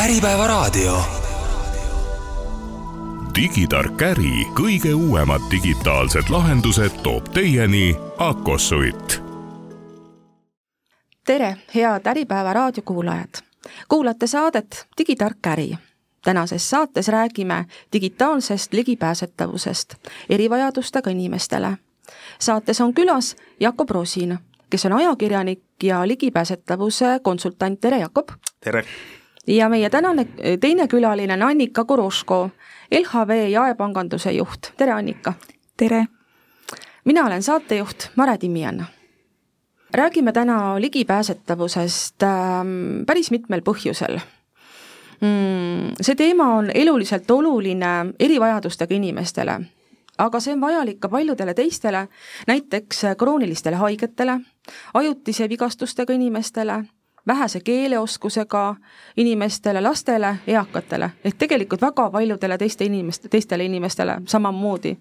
Äripäevaraadio. digitark äri kõige uuemad digitaalsed lahendused toob teieni Akosuit. tere, head Äripäeva raadiokuulajad! kuulate saadet Digitark äri. tänases saates räägime digitaalsest ligipääsetavusest erivajadustega inimestele. saates on külas Jakob Rosin, kes on ajakirjanik ja ligipääsetavuse konsultant, tere Jakob! tere! Ja meie tänane teine külaline on Annika Kuruško, LHV jaepanganduse juht, tere Annika! tere! mina olen saatejuht Mare Timmianna. räägime täna ligipääsetavusest ähm, päris mitmel põhjusel mm,. see teema on eluliselt oluline erivajadustega inimestele, aga see on vajalik ka paljudele teistele, näiteks kroonilistele haigetele, ajutise vigastustega inimestele vähese keeleoskusega inimestele, lastele, eakatele, ehk tegelikult väga paljudele teiste inimeste, teistele inimestele samamoodi.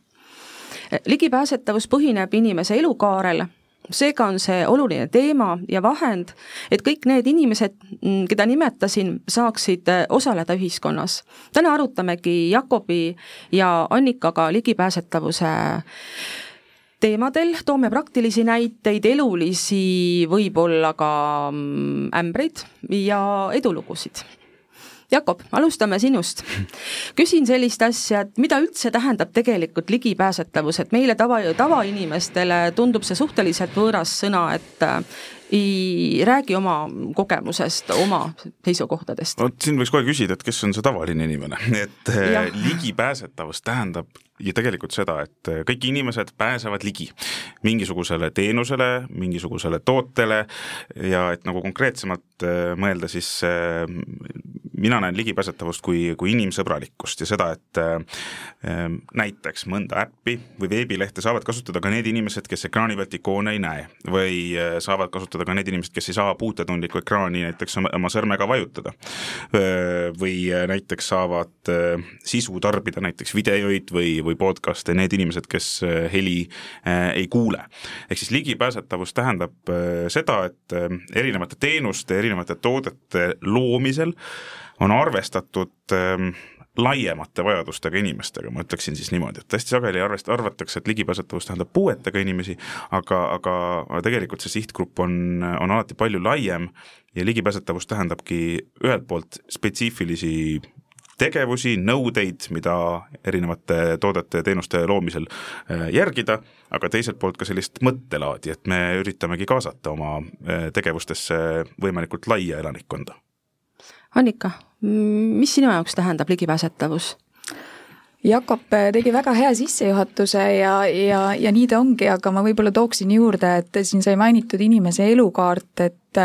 ligipääsetavus põhineb inimese elukaarel, seega on see oluline teema ja vahend, et kõik need inimesed, keda nimetasin, saaksid osaleda ühiskonnas. täna arutamegi Jakobi ja Annikaga ligipääsetavuse teemadel, toome praktilisi näiteid, elulisi, võib-olla ka mm, ämbreid ja edulugusid. Jakob, alustame sinust. küsin sellist asja, et mida üldse tähendab tegelikult ligipääsetavus, et meile tava, tavainimestele tundub see suhteliselt võõras sõna, et ei räägi oma kogemusest, oma seisukohtadest. vot siin võiks kohe küsida, et kes on see tavaline inimene, et äh, ja. ligipääsetavus tähendab ja tegelikult seda, et äh, kõik inimesed pääsevad ligi mingisugusele teenusele, mingisugusele tootele ja et nagu konkreetsemalt mõelda, siis mina näen ligipääsetavust kui, kui inimsõbralikkust ja seda, et äh, näiteks mõnda äppi või veebilehte saavad kasutada ka need inimesed, kes ekraani pealt ikoone ei näe või äh, saavad kasutada ka need inimesed, kes ei saa puutetundlikku ekraani näiteks oma, sõrmega vajutada. või näiteks saavad äh, sisu tarbida, näiteks videoid või, või podcast'e need inimesed, kes äh, heli äh, ei kuule. ehk siis ligipääsetavus tähendab äh, seda, et äh, erinevate teenuste, erinevate toodete loomisel on arvestatud ähm, laiemate vajadustega inimestega, ma ütleksin siis niimoodi, et hästi sageli arvest-, arvatakse, et ligipääsetavus tähendab puuetega inimesi, aga, aga tegelikult see sihtgrupp on, on alati palju laiem ja ligipääsetavus tähendabki ühelt poolt spetsiifilisi tegevusi, nõudeid, mida erinevate toodete ja teenuste loomisel äh, järgida, aga teiselt poolt ka sellist mõttelaadi, et me üritamegi kaasata oma äh, tegevustesse võimalikult laia elanikkonda. Annika, mis sinu jaoks tähendab ligipääsetavus? Jakob tegi väga hea sissejuhatuse ja, ja, ja nii ta ongi, aga ma võib-olla tooksin juurde, et siin sai mainitud inimese elukaart, et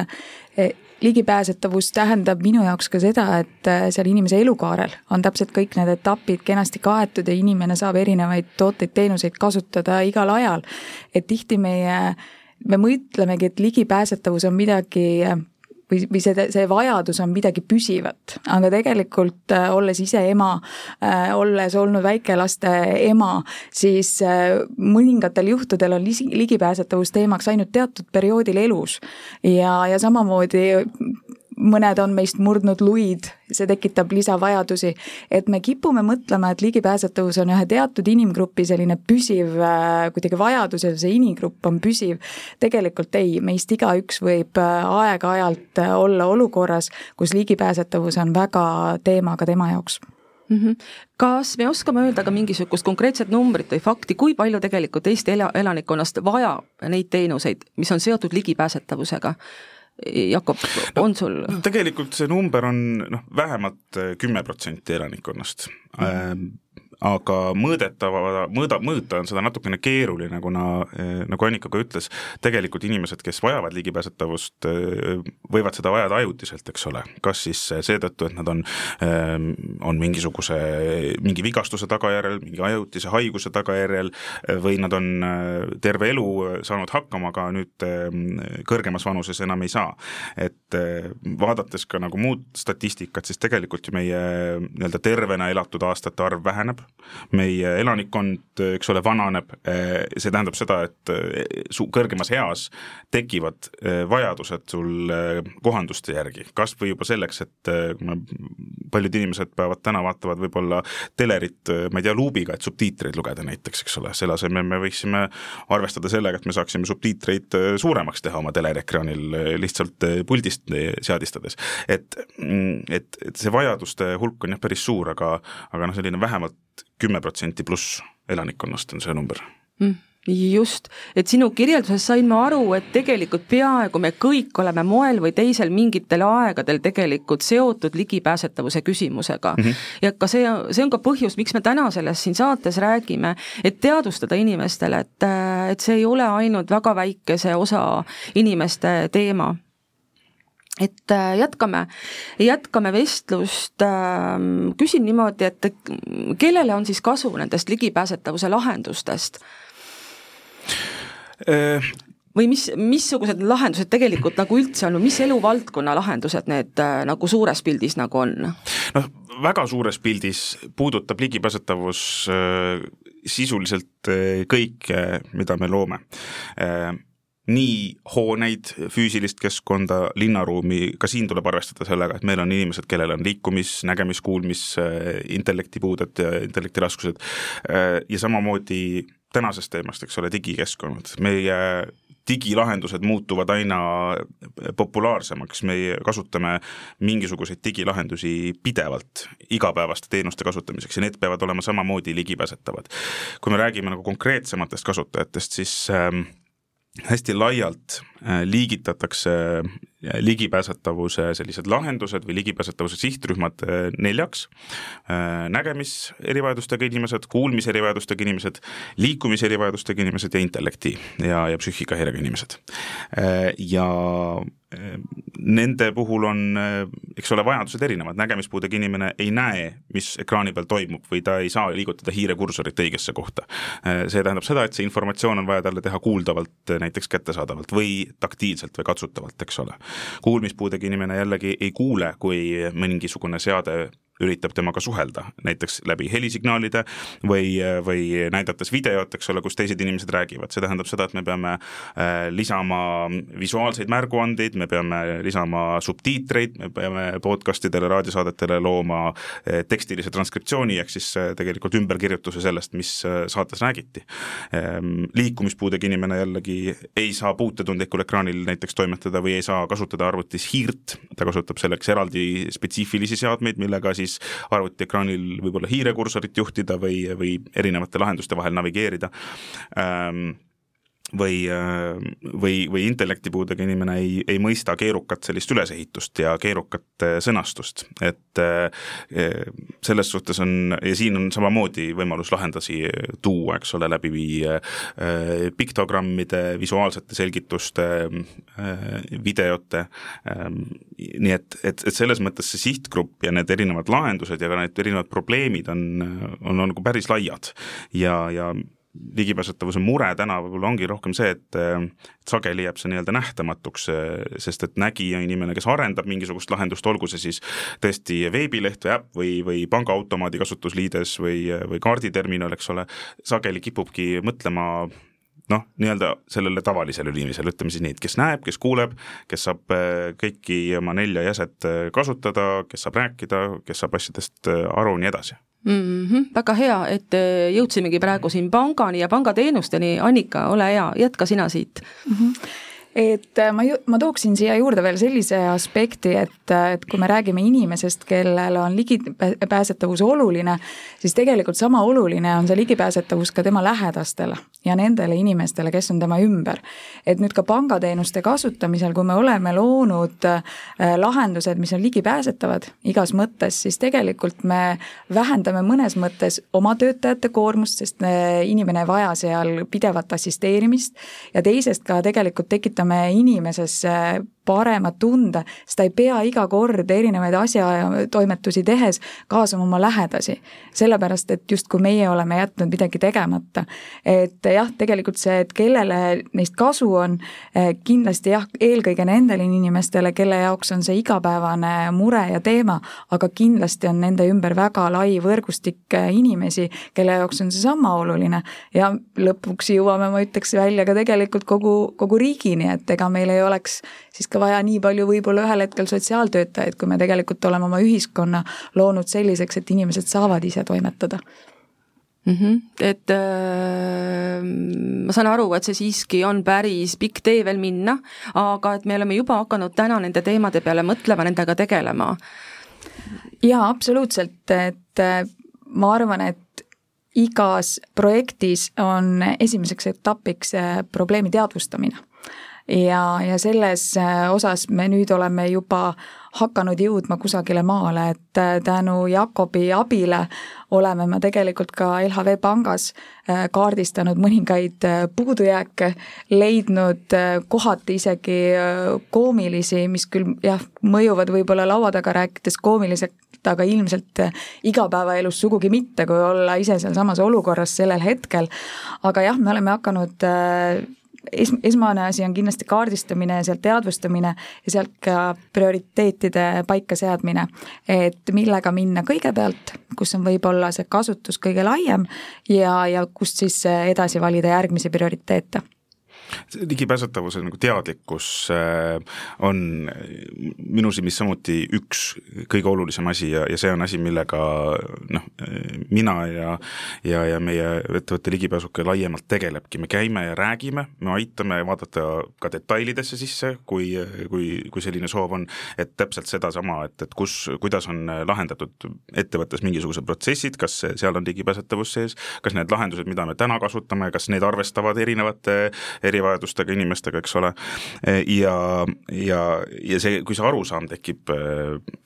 ligipääsetavus tähendab minu jaoks ka seda, et seal inimese elukaarel on täpselt kõik need etapid kenasti kaetud ja inimene saab erinevaid tooteid-teenuseid kasutada igal ajal. et tihti meie, me mõtlemegi, et ligipääsetavus on midagi või, või see, see vajadus on midagi püsivat, aga tegelikult äh, olles ise ema, äh, olles olnud väikelaste ema, siis äh, mõningatel juhtudel on ligipääsetavus teemaks ainult teatud perioodil elus. ja, ja samamoodi mõned on meist murdnud luid, see tekitab lisavajadusi, et me kipume mõtlema, et ligipääsetavus on ühe teatud inimgrupi selline püsiv äh, kuidagi vajadus ja see inimgrupp on püsiv. tegelikult ei, meist igaüks võib äh, aeg-ajalt äh, olla olukorras, kus ligipääsetavus on väga teema ka tema jaoks mm. -hmm. kas me oskame öelda ka mingisugust konkreetset numbrit või fakti, kui palju tegelikult Eesti ela-, elanikkonnast vajab neid teenuseid, mis on seotud ligipääsetavusega? Jakob, on sul? tegelikult see number on noh, vähemalt kümme protsenti elanikkonnast mm. -hmm aga mõõdetava, mõõda, mõõta on seda natukene keeruline, kuna eh, nagu Annika ka ütles, tegelikult inimesed, kes vajavad ligipääsetavust, eh, võivad seda vajada ajutiselt, eks ole, kas siis seetõttu, et nad on, eh, on mingisuguse, mingi vigastuse tagajärjel, mingi ajutise haiguse tagajärjel või nad on terve elu saanud hakkama, aga nüüd kõrgemas vanuses enam ei saa. et vaadates ka nagu muud statistikat, siis tegelikult ju meie nii-öelda tervena elatud aastate arv väheneb meie elanikkond, eks ole, vananeb, see tähendab seda, et su-, kõrgemas eas tekivad vajadused sul kohanduste järgi, kas või juba selleks, et paljud inimesed päevad täna vaatavad võib-olla telerit, ma ei tea, luubiga, et subtiitreid lugeda näiteks, eks ole, selle asemel me võiksime arvestada sellega, et me saaksime subtiitreid suuremaks teha oma telerekraanil lihtsalt puldist seadistades. et, mm, et, et see vajaduste hulk on jah, päris suur, aga, aga noh, selline vähemalt kümme protsenti pluss elanikkonnast on see number mm just, et sinu kirjeldusest sain ma aru, et tegelikult peaaegu me kõik oleme moel või teisel mingitel aegadel tegelikult seotud ligipääsetavuse küsimusega mm. -hmm. ja ka see, see on ka põhjus, miks me täna sellest siin saates räägime, et teadvustada inimestele, et, et see ei ole ainult väga väikese osa inimeste teema et äh, jätkame, jätkame vestlust, ähm, küsin niimoodi, et kellele on siis kasu nendest ligipääsetavuse lahendustest? Äh. või mis, missugused lahendused tegelikult nagu üldse on või mis eluvaldkonna lahendused need äh, nagu suures pildis nagu on? noh, väga suures pildis puudutab ligipääsetavus sisuliselt kõike, mida me loome nii hooneid, füüsilist keskkonda, linnaruumi, ka siin tuleb arvestada sellega, et meil on inimesed, kellel on liikumis, nägemis, kuulmis, äh, intellektipuuded ja intellektiraskused. Äh, ja samamoodi tänasest teemast, eks ole, digikeskkonnad, meie digilahendused muutuvad aina populaarsemaks, me kasutame mingisuguseid digilahendusi pidevalt igapäevaste teenuste kasutamiseks ja need peavad olema samamoodi ligipääsetavad. kui me räägime nagu konkreetsematest kasutajatest, siis äh, hästi laialt äh, liigitatakse äh, ligipääsetavuse sellised lahendused või ligipääsetavuse sihtrühmad äh, neljaks. nägemis erivajadustega inimesed, kuulmis erivajadustega inimesed, liikumis erivajadustega inimesed ja intellekti ja, ja psüühikahäirega inimesed. ja nende puhul on, eks ole, vajadused erinevad, nägemispuudega inimene ei näe, mis ekraani peal toimub või ta ei saa liigutada hiirekursorit õigesse kohta. see tähendab seda, et see informatsioon on vaja talle teha kuuldavalt näiteks kättesaadavalt või taktiilselt või katsutavalt, eks ole. kuulmispuudega inimene jällegi ei kuule, kui mingisugune seade üritab temaga suhelda, näiteks läbi helisignaalide või, või näidates videot, eks ole, kus teised inimesed räägivad, see tähendab seda, et me peame äh, lisama visuaalseid märguandeid, me peame lisama subtiitreid, me peame podcastidele, raadiosaadetele looma äh, tekstilise transkriptsiooni, ehk siis äh, tegelikult ümberkirjutuse sellest, mis saates räägiti. Ähm, liikumispuudega inimene jällegi ei saa puutetundlikul ekraanil näiteks toimetada või ei saa kasutada arvutis hiirt, ta kasutab selleks eraldi spetsiifilisi seadmeid, millega siis siis arvutiekraanil võib-olla hiirekursorit juhtida või, või erinevate lahenduste vahel navigeerida. Ähm, või, või, või intellektipuudega inimene ei, ei mõista keerukat sellist ülesehitust ja keerukat sõnastust, et eh, selles suhtes on, ja siin on samamoodi võimalus lahendusi tuua, eks ole, läbi eh, piktogrammide, visuaalsete selgituste, videote, nii et, et, et selles mõttes see sihtgrupp ja need erinevad lahendused ja ka need erinevad probleemid on, on, on nagu päris laiad. Ja, ja ligipääsetavuse mure täna võib-olla ongi rohkem see, et et sageli jääb see nii-öelda nähtamatuks, sest et nägija inimene, kes arendab mingisugust lahendust, olgu see siis tõesti veebileht või äpp või, või pangaautomaadi kasutusliides või, või kaarditerminal, eks ole, sageli kipubki mõtlema noh, nii-öelda sellele tavalisele inimesele, ütleme siis nii, et kes näeb, kes kuuleb, kes saab kõiki oma nelja jäset kasutada, kes saab rääkida, kes saab asjadest aru, nii edasi mm. -hmm, väga hea, et äh, jõudsimegi praegu siin pangani ja pangateenusteni, Annika, ole hea, jätka sina siit mm. -hmm et äh, ma ju, ma tooksin siia juurde veel sellise aspekti, et, äh, et kui me räägime inimesest, kellele on ligipääsetavus oluline, siis tegelikult sama oluline on see ligipääsetavus ka tema lähedastele ja nendele inimestele, kes on tema ümber. et nüüd ka pangateenuste kasutamisel, kui me oleme loonud äh, lahendused, mis on ligipääsetavad igas mõttes, siis tegelikult me vähendame mõnes mõttes oma töötajate koormust, sest inimene ei vaja seal pidevat assisteerimist ja teisest ka tegelikult tekitame inimesesse parema tunde, sest ta ei pea iga kord erinevaid asjatoimetusi tehes kaasama oma lähedasi. sellepärast, et justkui meie oleme jätnud midagi tegemata. et jah, tegelikult see, et kellele neist kasu on, eh, kindlasti jah, eelkõige nendele inimestele, kelle jaoks on see igapäevane mure ja teema, aga kindlasti on nende ümber väga lai võrgustik eh, inimesi, kelle jaoks on seesama oluline ja lõpuks jõuame, ma ütleks, välja ka tegelikult kogu, kogu riigini, et ega meil ei oleks siis ka vaja nii palju võib-olla ühel hetkel sotsiaaltöötajaid, kui me tegelikult oleme oma ühiskonna loonud selliseks, et inimesed saavad ise toimetada mm. -hmm. et äh, ma saan aru, et see siiski on päris pikk tee veel minna, aga et me oleme juba hakanud täna nende teemade peale mõtlema, nendega tegelema. jaa, absoluutselt, et äh, ma arvan, et igas projektis on esimeseks etapiks äh, probleemi teadvustamine ja, ja selles äh, osas me nüüd oleme juba hakanud jõudma kusagile maale, et äh, tänu Jakobi abile oleme me tegelikult ka LHV Pangas äh, kaardistanud mõningaid puudujääke, leidnud kohati isegi koomilisi, mis küll jah, mõjuvad võib-olla laua taga rääkides koomilised, aga ilmselt igapäevaelus sugugi mitte, kui olla ise sealsamas olukorras sellel hetkel. aga jah, me oleme hakanud es-, esmane asi on kindlasti kaardistamine ja sealt teadvustamine ja sealt ka prioriteetide paikaseadmine. et millega minna kõigepealt, kus on võib-olla see kasutus kõige laiem ja, ja kust siis edasi valida järgmisi prioriteete ligipääsetavuse nagu teadlikkus äh, on minu silmis samuti üks kõige olulisem asi ja, ja see on asi, millega noh, mina ja ja, ja meie ettevõtte ligipääsuke laiemalt tegelebki, me käime ja räägime, me aitame vaadata ka detailidesse sisse, kui, kui, kui selline soov on, et täpselt sedasama, et, et kus, kuidas on lahendatud ettevõttes mingisugused protsessid, kas seal on ligipääsetavus sees, kas need lahendused, mida me täna kasutame, kas need arvestavad erinevate eri erivajadustega inimestega, eks ole, ja, ja, ja see, kui see arusaam tekib,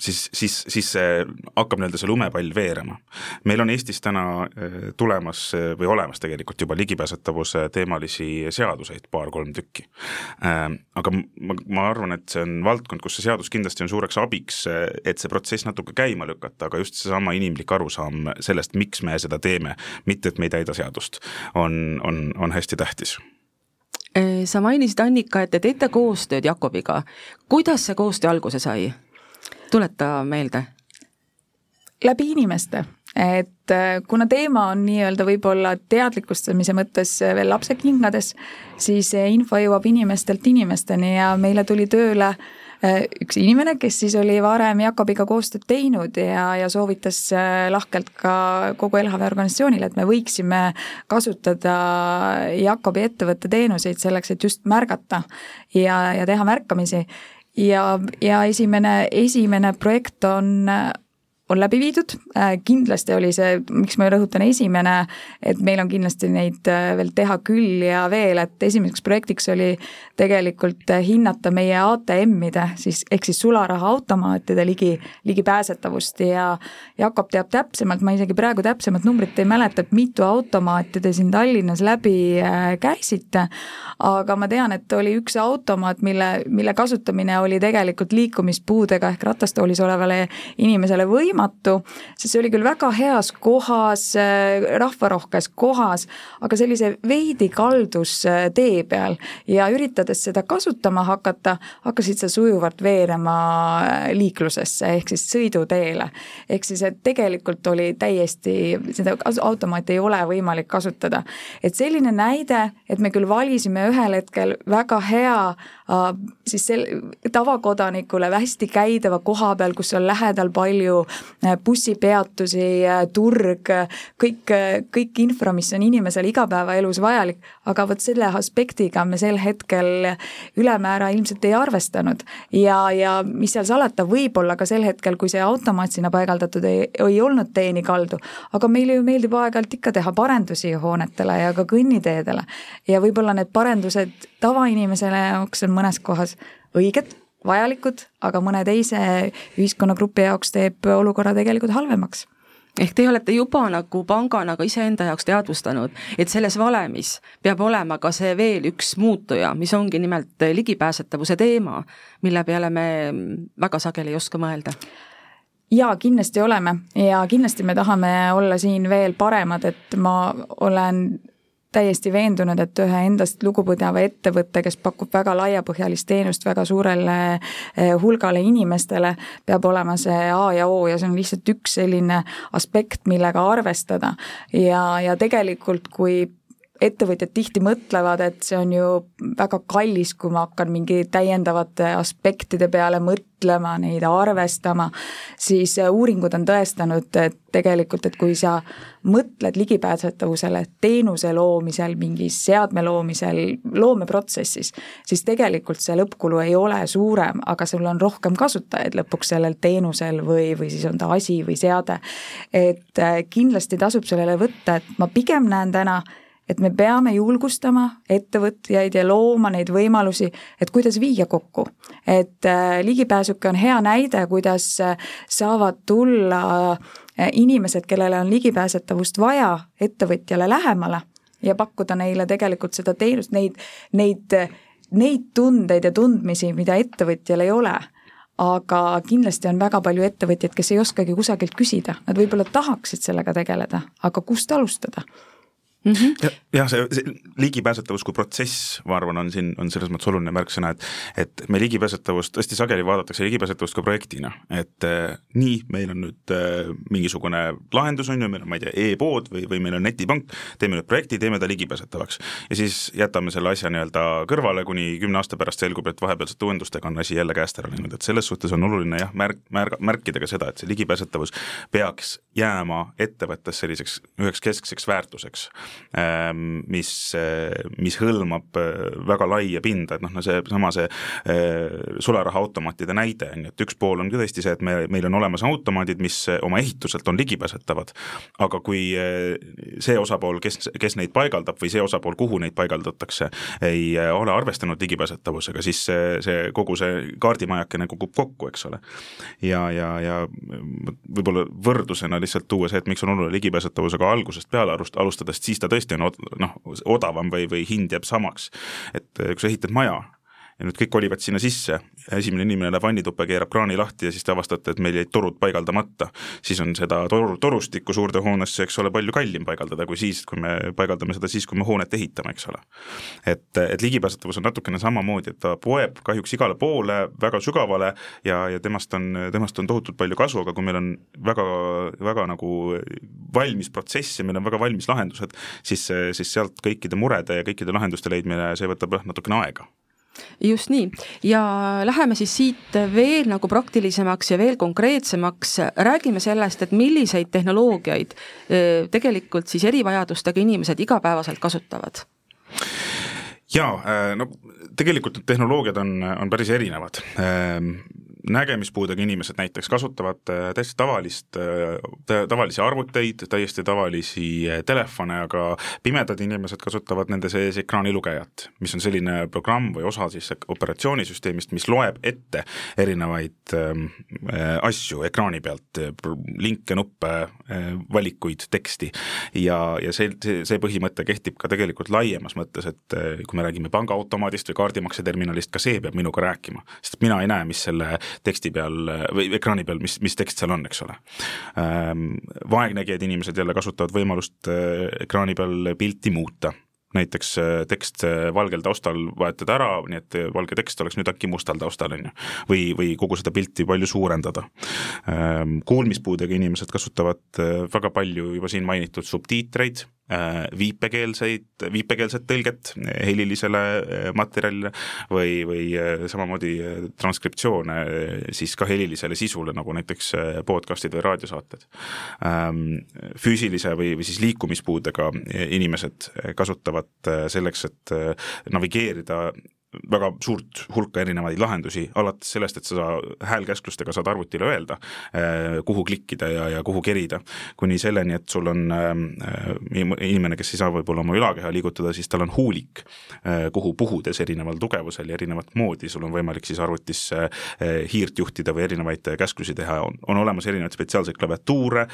siis, siis, siis see hakkab nii-öelda see lumepall veerema. meil on Eestis täna tulemas või olemas tegelikult juba ligipääsetavuse teemalisi seaduseid, paar-kolm tükki. Aga ma, ma arvan, et see on valdkond, kus see seadus kindlasti on suureks abiks, et see protsess natuke käima lükata, aga just seesama inimlik arusaam sellest, miks me seda teeme, mitte et me ei täida seadust, on, on, on hästi tähtis Äh, sa mainisid, Annika, et te teete koostööd Jakobiga. kuidas see koostöö alguse sai? tuleta meelde. läbi inimeste, et äh, kuna teema on nii-öelda võib-olla teadlikustamise mõttes veel lapsekingades, siis info jõuab inimestelt inimesteni ja meile tuli tööle äh, Äh, üks inimene, kes siis oli varem Jakobiga koostööd teinud ja, ja soovitas äh, lahkelt ka kogu LHV organisatsioonile, et me võiksime kasutada Jakobi ettevõtte teenuseid selleks, et just märgata ja, ja teha märkamisi. ja, ja esimene, esimene projekt on on läbi viidud, äh, kindlasti oli see, miks ma rõhutan esimene, et meil on kindlasti neid äh, veel teha küll ja veel, et esimeseks projektiks oli tegelikult äh, hinnata meie ATM-ide siis, ehk siis sularahaautomaatide ligi, ligipääsetavust ja Jakob teab täpsemalt, ma isegi praegu täpsemat numbrit ei mäleta, et mitu automaati te siin Tallinnas läbi käisite, aga ma tean, et oli üks automaat, mille, mille kasutamine oli tegelikult liikumispuudega ehk ratastoolis olevale inimesele võimalik, võimatu, sest see oli küll väga heas kohas, äh, rahvarohkes kohas, aga sellise veidi kaldus äh, tee peal ja üritades seda kasutama hakata, hakkasid sa sujuvalt veerema äh, liiklusesse ehk siis sõiduteele. ehk siis, et tegelikult oli täiesti, seda automaati ei ole võimalik kasutada. et selline näide, et me küll valisime ühel hetkel väga hea siis sel-, tavakodanikule hästi käidava koha peal, kus on lähedal palju bussipeatusi, äh, turg, kõik, kõik infra, mis on inimesele igapäevaelus vajalik, aga vot selle aspektiga me sel hetkel ülemäära ilmselt ei arvestanud. ja, ja mis seal salata, võib-olla ka sel hetkel, kui see automaat sinna paigaldatud ei, ei olnud teeni kaldu, aga meile ju meeldib aeg-ajalt ikka teha parendusi hoonetele ja ka kõnniteedele. ja võib-olla need parendused tavainimesele jaoks on mõnes kohas õiged vajalikud, aga mõne teise ühiskonnagrupi jaoks teeb olukorra tegelikult halvemaks. Ehk te olete juba nagu pangana ka iseenda jaoks teadvustanud, et selles valemis peab olema ka see veel üks muutuja, mis ongi nimelt ligipääsetavuse teema, mille peale me väga sageli ei oska mõelda. Jaa, kindlasti oleme ja kindlasti me tahame olla siin veel paremad, et ma olen täiesti veendunud, et ühe endast lugupidava ettevõtte, kes pakub väga laiapõhjalist teenust väga suurele eh, hulgale inimestele, peab olema see A ja O ja see on lihtsalt üks selline aspekt, millega arvestada. ja, ja tegelikult, kui ettevõtjad tihti mõtlevad, et see on ju väga kallis, kui ma hakkan mingi täiendavate aspektide peale mõtlema, neid arvestama, siis äh, uuringud on tõestanud, et tegelikult, et kui sa mõtled ligipääsetavusele teenuse loomisel, mingi seadme loomisel, loomeprotsessis, siis tegelikult see lõppkulu ei ole suurem, aga sul on rohkem kasutajaid lõpuks sellel teenusel või, või siis on ta asi või seade. et äh, kindlasti tasub sellele võtta, et ma pigem näen täna, et me peame julgustama ettevõtjaid ja looma neid võimalusi, et kuidas viia kokku. et äh, ligipääsuke on hea näide, kuidas äh, saavad tulla äh, inimesed, kellele on ligipääsetavust vaja, ettevõtjale lähemale ja pakkuda neile tegelikult seda teenust, neid, neid, neid tundeid ja tundmisi, mida ettevõtjal ei ole. Aga kindlasti on väga palju ettevõtjaid, kes ei oskagi kusagilt küsida, nad võib-olla tahaksid sellega tegeleda, aga kust alustada mm. -hmm. ja, jah, see, see ligipääsetavus kui protsess, ma arvan, on siin, on selles mõttes oluline märksõna, et et me ligipääsetavust, hästi sageli vaadatakse ligipääsetavust ka projektina, et äh, nii, meil on nüüd äh, mingisugune lahendus, on ju, meil on, ma ei tea e, e-pood või, või meil on netipank, teeme nüüd projekti, teeme ta ligipääsetavaks. ja siis jätame selle asja nii-öelda kõrvale, kuni kümne aasta pärast selgub, et vahepealsete uuendustega on asi jälle käest ära läinud, et selles suhtes on oluline jah, märk, märg-, märkida ka seda, et see ligipääsetavus peaks jääma ettevõttes selliseks üheks keskseks väärtuseks mis, äh, mis hõlmab äh, väga laia pinda, et noh, no seesama see, see äh, sularahaautomaatide näide on ju, et üks pool on ka tõesti see, et me, meil on olemas automaadid, mis oma ehituselt on ligipääsetavad, aga kui see osapool, kes, kes neid paigaldab või see osapool, kuhu neid paigaldatakse, ei ole arvestanud ligipääsetavusega, siis see, see kogu see kaardimajakene kukub kokku, eks ole. ja, ja, ja võib-olla võrdlusena lihtsalt tuua see, et miks on oluline ligipääsetavusega algusest peale alustades, siis ta tõesti on noh, odavam või, või hind jääb samaks. et kui sa ehitad maja, ja nüüd kõik kolivad sinna sisse, esimene inimene läheb vannituppe, keerab kraani lahti ja siis te avastate, et meil jäid torud paigaldamata. siis on seda toru, torustikku suurde hoonesse, eks ole, palju kallim paigaldada kui siis, kui me paigaldame seda siis, kui me hoonet ehitame, eks ole. et, et ligipääsetavus on natukene samamoodi, et ta poeb kahjuks igale poole väga sügavale ja, ja temast on, temast on tohutult palju kasu, aga kui meil on väga, väga nagu valmis protsess ja meil on väga valmis lahendused, siis, siis sealt kõikide murede ja kõikide lahenduste leidmine, see võtab jah, natukene aega just nii, ja läheme siis siit veel nagu praktilisemaks ja veel konkreetsemaks, räägime sellest, et milliseid tehnoloogiaid tegelikult siis erivajadustega inimesed igapäevaselt kasutavad. Jaa, no tegelikult need tehnoloogiad on, on päris erinevad nägemispuudega inimesed näiteks kasutavad äh, täiesti tavalist, äh, tavalisi arvuteid, täiesti tavalisi äh, telefone, aga pimedad inimesed kasutavad nende sees ekraanilugejat, mis on selline programm või osa siis operatsioonisüsteemist, mis loeb ette erinevaid ähm, asju ekraani pealt, linke, nuppe, valikuid, teksti. ja, ja see, see, see põhimõte kehtib ka tegelikult laiemas mõttes, et kui me räägime pangaautomaadist või kaardimakseterminalist, ka see peab minuga rääkima, sest mina ei näe, mis selle teksti peal või ekraani peal, mis, mis tekst seal on, eks ole. Ähm, vaegnägijad inimesed jälle kasutavad võimalust äh, ekraani peal pilti muuta näiteks äh, tekst äh, valgel taustal vahetada ära, nii et valge tekst oleks nüüd äkki mustal taustal, on ju. või, või kogu seda pilti palju suurendada. Ähm, kuulmispuudega inimesed kasutavad väga palju juba siin mainitud subtiitreid viipekeelseid, viipekeelset tõlget helilisele äh, materjalile või, või äh, samamoodi transkriptsioone siis ka helilisele sisule, nagu näiteks podcast'id või raadiosaated. Ähm, füüsilise või, või siis liikumispuudega inimesed kasutavad selleks, et navigeerida väga suurt hulka erinevaid lahendusi, alates sellest, et sa häälkäsklustega saad arvutile öelda, äh, kuhu klikkida ja, ja kuhu kerida, kuni selleni, et sul on äh, inimene, kes ei saa võib-olla oma ülakeha liigutada, siis tal on huulik, äh, kuhu puhudes erineval tugevusel ja erinevat moodi sul on võimalik siis arvutisse hiirt juhtida või erinevaid käsklusi teha, on, on olemas erinevaid spetsiaalseid klaviatuure,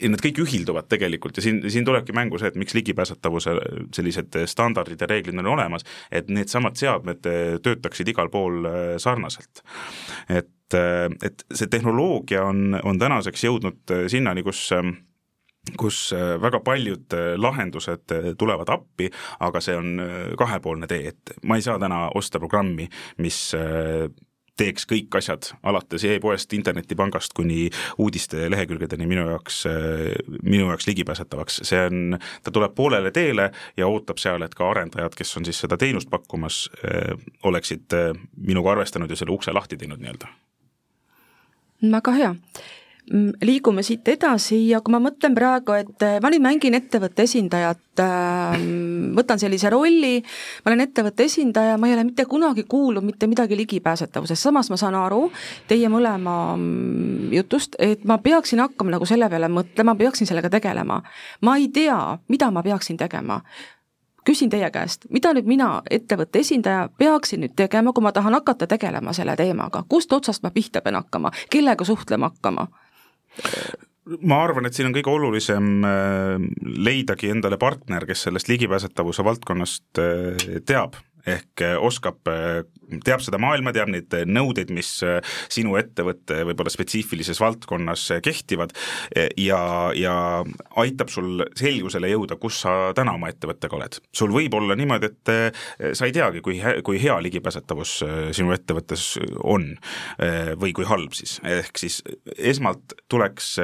need kõik ühilduvad tegelikult ja siin, siin tulebki mängu see, et miks ligipääsetavuse sellised standardid ja reeglid on olemas, et needsamad seadmed töötaksid igal pool eh, sarnaselt. et, eh, et see tehnoloogia on, on tänaseks jõudnud sinnani, kus kus väga paljud lahendused tulevad appi, aga see on kahepoolne tee, et ma ei saa täna osta programmi, mis teeks kõik asjad, alates e-poest, internetipangast kuni uudistelehekülgedeni minu jaoks, minu jaoks ligipääsetavaks, see on, ta tuleb poolele teele ja ootab seal, et ka arendajad, kes on siis seda teenust pakkumas, oleksid minuga arvestanud ja selle ukse lahti teinud nii-öelda. väga hea liigume siit edasi ja kui ma mõtlen praegu, et äh, ma nüüd mängin ettevõtte esindajat, ähm, võtan sellise rolli, ma olen ettevõtte esindaja, ma ei ole mitte kunagi kuulnud mitte midagi ligipääsetavusest, samas ma saan aru teie mõlema mm, jutust, et ma peaksin hakkama nagu selle peale mõtlema, peaksin sellega tegelema. ma ei tea, mida ma peaksin tegema küsin teie käest, mida nüüd mina, ettevõtte esindaja, peaksin nüüd tegema, kui ma tahan hakata tegelema selle teemaga, kust otsast ma pihta pean hakkama, kellega suhtlema hakkama? Ma arvan, et siin on kõige olulisem äh, leidagi endale partner, kes sellest ligipääsetavuse valdkonnast äh, teab ehk äh, oskab teab seda maailma, teab neid nõudeid, mis sinu ettevõtte võib-olla spetsiifilises valdkonnas kehtivad ja, ja aitab sul selgusele jõuda, kus sa täna oma ettevõttega oled. sul võib olla niimoodi, et sa ei teagi, kui, kui hea ligipääsetavus sinu ettevõttes on või kui halb siis, ehk siis esmalt tuleks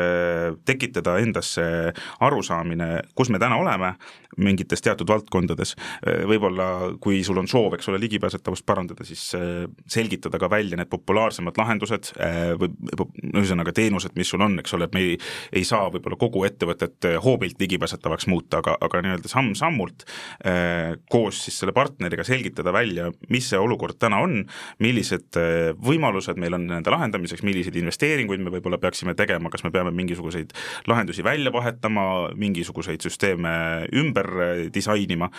tekitada endasse arusaamine, kus me täna oleme mingites teatud valdkondades, võib-olla kui sul on soov, eks ole, ligipääsetavust parandada, siis siis äh, selgitada ka välja need populaarsemad lahendused äh, või ühesõnaga teenused, mis sul on, eks ole, et me ei, ei saa võib-olla kogu ettevõtet äh, hoobilt ligipääsetavaks muuta, aga, aga nii-öelda samm-sammult koos siis selle partneriga selgitada välja, mis see olukord täna on, millised võimalused meil on nende lahendamiseks, milliseid investeeringuid me võib-olla peaksime tegema, kas me peame mingisuguseid lahendusi välja vahetama, mingisuguseid süsteeme ümber disainima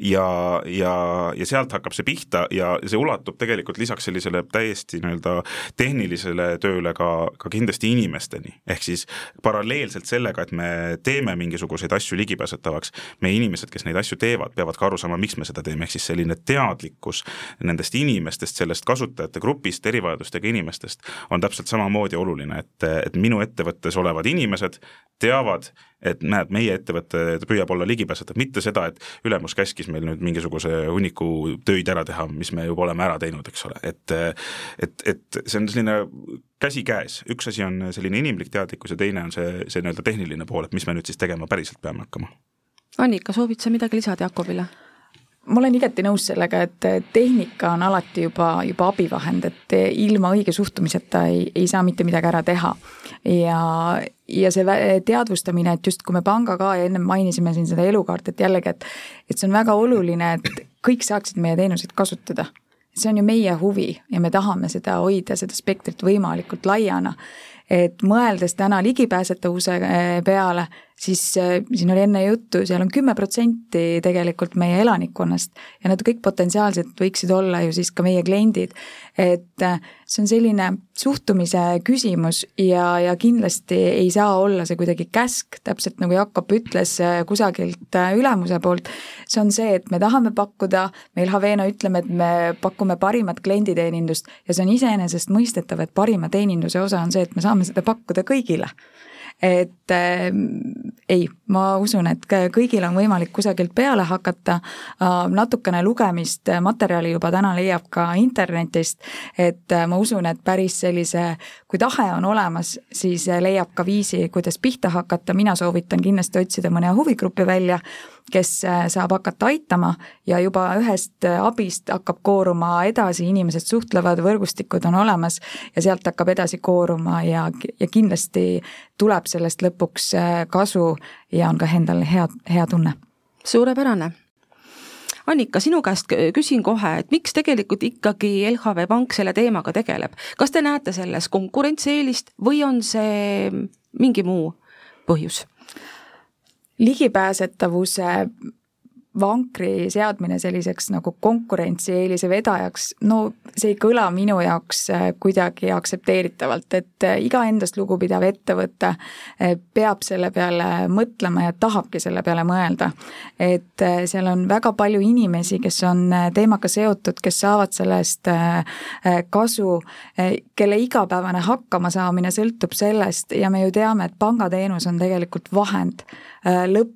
ja, ja, ja sealt hakkab see pihta ja see ulatub tegelikult lisaks sellisele täiesti nii-öelda tehnilisele tööle ka, ka kindlasti inimesteni. ehk siis paralleelselt sellega, et me teeme mingisuguseid asju ligipääsetavaks, meie inimesed, kes neid asju teevad, peavad ka aru saama, miks me seda teeme, ehk siis selline teadlikkus nendest inimestest, sellest kasutajate grupist, erivajadustega inimestest on täpselt samamoodi oluline, et, et minu ettevõttes olevad inimesed teavad, et näed, meie ettevõte püüab olla ligipääsetav, mitte seda, et ülemus käskis meil nüüd mingisuguse hunniku töid ära teha, mis me juba oleme ära teinud, eks ole, et et, et see on selline käsikäes, üks asi on selline inimlik teadlikkus ja teine on see, see nii-öelda tehniline pool, et mis me nüüd siis tegema päriselt peame hakkama. Annika, soovid sa midagi lisada Jakobile? ma olen igati nõus sellega, et tehnika on alati juba, juba abivahend, et ilma õige suhtumiseta ei, ei saa mitte midagi ära teha. ja, ja see teadvustamine, et just kui me panga ka ennem mainisime siin seda elukaarti, et jällegi, et et see on väga oluline, et kõik saaksid meie teenuseid kasutada. see on ju meie huvi ja me tahame seda hoida, seda spektrit võimalikult laiana et mõeldes täna ligipääsetavuse eh, peale, siis äh, siin oli enne juttu, seal on kümme protsenti tegelikult meie elanikkonnast ja nad kõik potentsiaalselt võiksid olla ju siis ka meie kliendid. et äh, see on selline suhtumise küsimus ja, ja kindlasti ei saa olla see kuidagi käsk, täpselt nagu Jakob ütles äh, kusagilt ülemuse poolt. see on see, et me tahame pakkuda, meil Havena ütleme, et me pakume parimat klienditeenindust ja see on iseenesestmõistetav, et parima teeninduse osa on see, et me saame seda pakkuda kõigile et äh, ei, ma usun, et kõigil on võimalik kusagilt peale hakata natukene lugemist, äh, materjali juba täna leiab ka internetist, et äh, ma usun, et päris sellise, kui tahe on olemas, siis äh, leiab ka viisi, kuidas pihta hakata, mina soovitan kindlasti otsida mõne huvigrupi välja kes saab hakata aitama ja juba ühest abist hakkab kooruma edasi, inimesed suhtlevad, võrgustikud on olemas ja sealt hakkab edasi kooruma ja, ja kindlasti tuleb sellest lõpuks kasu ja on ka endal hea, hea tunne. suurepärane Annika, sinu käest küsin kohe, et miks tegelikult ikkagi LHV Pank selle teemaga tegeleb, kas te näete selles konkurentsieelist või on see mingi muu põhjus? ligipääsetavuse vankri seadmine selliseks nagu konkurentsieelise vedajaks, no see ei kõla minu jaoks äh, kuidagi aktsepteeritavalt, et äh, iga endast lugupidav ettevõte äh, peab selle peale mõtlema ja tahabki selle peale mõelda. et seal on väga palju inimesi, kes on teemaga seotud, kes saavad sellest kasu, kelle igapäevane hakkamasaamine sõltub sellest ja me ju teame, et pangateenus on tegelikult vahend lõpp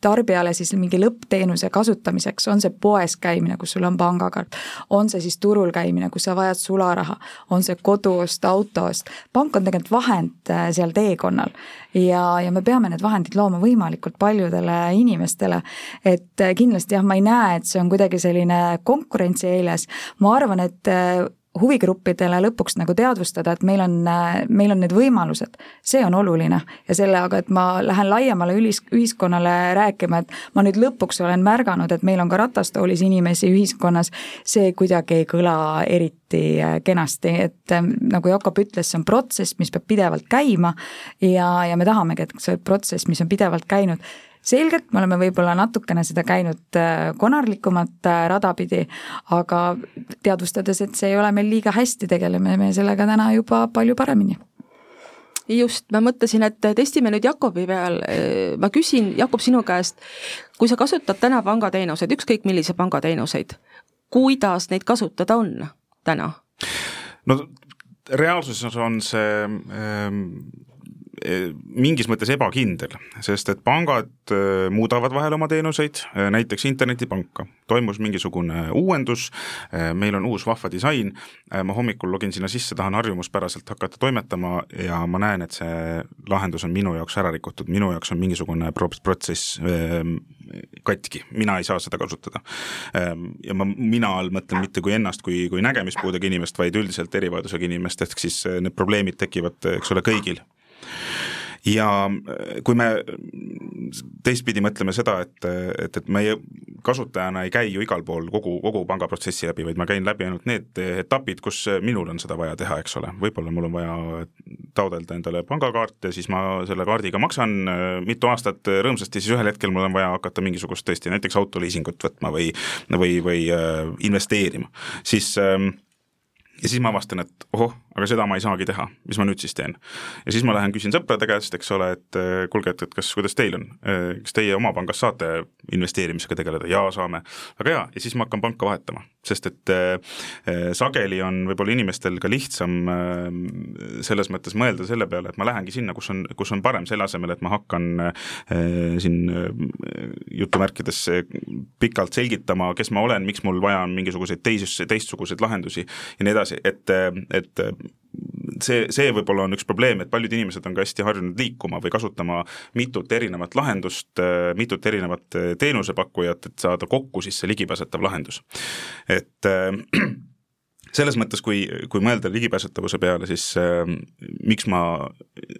tarbijale siis mingi lõppteenuse kasutamiseks, on see poes käimine, kus sul on pangakaart, on see siis turul käimine, kus sa vajad sularaha, on see koduost, autoost, pank on tegelikult vahend äh, seal teekonnal. Ja, ja me peame need vahendid looma võimalikult paljudele inimestele, et äh, kindlasti jah, ma ei näe, et see on kuidagi selline konkurentsieeles, ma arvan, et äh, huvigruppidele lõpuks nagu teadvustada, et meil on, meil on need võimalused, see on oluline. Ja selle, aga et ma lähen laiemale ülis-, ühiskonnale rääkima, et ma nüüd lõpuks olen märganud, et meil on ka ratastoolis inimesi ühiskonnas, see kuidagi ei kõla eriti kenasti, et nagu Jakob ütles, see on protsess, mis peab pidevalt käima ja, ja me tahamegi, et see protsess, mis on pidevalt käinud, selgelt me oleme võib-olla natukene seda käinud äh, konarlikumat äh, rada pidi, aga teadvustades, et see ei ole meil liiga hästi, tegeleme me sellega täna juba palju paremini just, ma mõtlesin, et testime nüüd Jakobi peal, ma küsin, Jakob, sinu käest, kui sa kasutad täna pangateenuseid, ükskõik millise pangateenuseid, kuidas neid kasutada on täna? no reaalsuses on see ähm, mingis mõttes ebakindel, sest et pangad eh, muudavad vahel oma teenuseid, eh, näiteks internetipanka. toimus mingisugune uuendus, meil on uus vahva disain, ma hommikul login sinna sisse, tahan harjumuspäraselt hakata toimetama ja ma näen, et see lahendus on minu jaoks ära rikutud, minu jaoks on mingisugune protsess katki, mina ei saa seda kasutada. Ja ma mina all mõtlen mitte kui ennast kui, kui nägemispuudega inimest, vaid üldiselt erivajadusega inimest, ehk siis need probleemid tekivad, eks ole, kõigil ja äh, kui me teistpidi mõtleme seda, et, et, et meie kasutajana ei käi ju igal pool kogu, kogu pangaprotsessi läbi, vaid ma käin läbi ainult need etapid, kus minul on seda vaja teha, eks ole, võib-olla mul on vaja taodelda endale pangakaart ja siis ma selle kaardiga maksan äh, mitu aastat rõõmsasti, siis ühel hetkel mul on vaja hakata mingisugust tõesti näiteks autoliisingut võtma või, või, või äh, investeerima, siis äh, ja siis ma avastan, et ohoh, aga seda ma ei saagi teha, mis ma nüüd siis teen. ja siis ma lähen küsin sõprade käest, eks ole, et eh, kuulge, et, et kas, kuidas teil on, eh, kas teie oma pangas saate investeerimisega tegeleda, jaa, saame. väga hea, ja siis ma hakkan panka vahetama, sest et äh, sageli on võib-olla inimestel ka lihtsam selles mõttes mõelda selle peale, et ma lähengi sinna, kus on, kus on parem, selle asemel, et ma hakkan siin jutumärkides pikalt selgitama, kes ma olen, miks mul vaja on mingisuguseid teis-, teistsuguseid lahendusi ja nii edasi, et, et see, see võib-olla on üks probleem, et paljud inimesed on ka hästi harjunud liikuma või kasutama mitut erinevat lahendust, mitut erinevat teenusepakkujat, et saada kokku siis see ligipääsetav lahendus. et selles mõttes, kui, kui mõelda ligipääsetavuse peale, siis äh, miks ma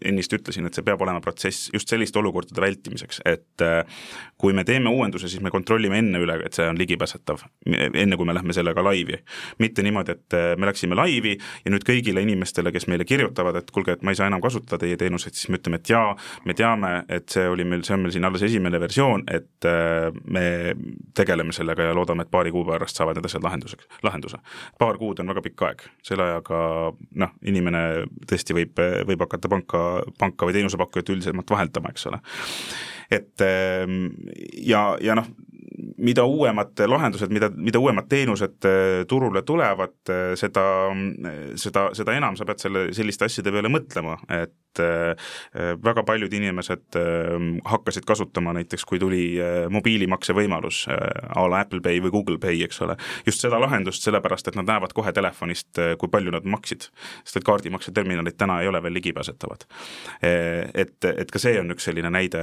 ennist ütlesin, et see peab olema protsess just selliste olukordade vältimiseks, et äh, kui me teeme uuenduse, siis me kontrollime enne üle, et see on ligipääsetav, enne kui me lähme sellega laivi. mitte niimoodi, et äh, me läksime laivi ja nüüd kõigile inimestele, kes meile kirjutavad, et kuulge, et ma ei saa enam kasutada teie teenuseid, siis me ütleme, et jaa, me teame, et see oli meil, see on meil siin alles esimene versioon, et äh, me tegeleme sellega ja loodame, et paari kuu pärast saavad need asjad lahenduseks, lahenduse. paar kuud on väga pikk aeg, selle ajaga noh, inimene tõesti võib, võib hakata panka, panka või teenusepakkujat üldisemalt vaheldama, eks ole. et ehm, ja, ja noh, mida uuemad lahendused, mida, mida uuemad teenused eh, turule tulevad, eh, seda, seda, seda enam sa pead selle, selliste asjade peale mõtlema, et eh, väga paljud inimesed hakkasid kasutama näiteks, kui tuli mobiilimakse võimalus a la Apple Pay või Google Pay, eks ole, just seda lahendust, sellepärast et nad näevad kohe telefonist, kui palju nad maksid. sest et kaardimakseterminalid täna ei ole veel ligipääsetavad. Et, et ka see on üks selline näide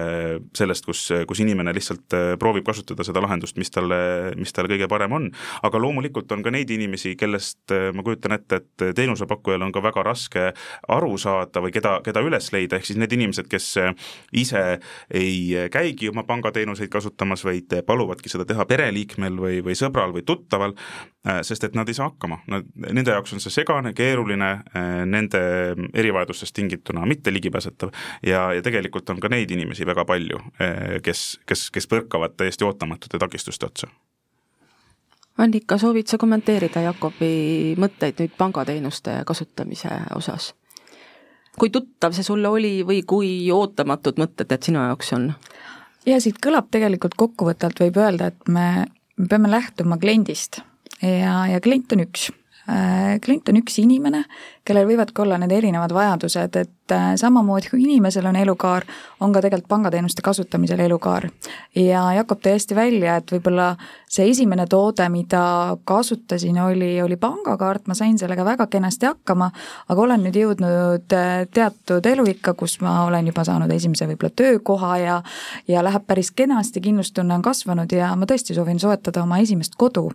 sellest, kus, kus inimene lihtsalt proovib kasutada seda lahendust, mis talle, mis talle kõige parem on. aga loomulikult on ka neid inimesi, kellest ma kujutan ette, et teenusepakkujal on ka väga raske aru saada või keda, keda seda üles leida, ehk siis need inimesed, kes ise ei käigi oma pangateenuseid kasutamas, vaid paluvadki seda teha pereliikmel või, või sõbral või tuttaval, sest et nad ei saa hakkama, nad, nende jaoks on see segane, keeruline, nende erivajadustest tingituna mitte ligipääsetav. Ja, ja tegelikult on ka neid inimesi väga palju, kes, kes, kes põrkavad täiesti ootamatute takistuste otsa. Annika, soovid sa kommenteerida Jakobi mõtteid nüüd pangateenuste kasutamise osas? Kui tuttav see sulle oli või kui ootamatud mõtted need sinu jaoks on? ja siit kõlab tegelikult kokkuvõtvalt võib öelda, et me, me peame lähtuma kliendist ja, ja klient on üks klient on üks inimene, kellel võivad ka olla need erinevad vajadused, et äh, samamoodi kui inimesel on elukaar, on ka tegelikult pangateenuste kasutamisel elukaar. ja Jakob tõi hästi välja, et võib-olla see esimene toode, mida kasutasin, oli, oli pangakaart, ma sain sellega väga kenasti hakkama, aga olen nüüd jõudnud äh, teatud eluikka, kus ma olen juba saanud esimese võib-olla töökoha ja ja läheb päris kenasti, kindlustunne on kasvanud ja ma tõesti soovin soetada oma esimest kodu.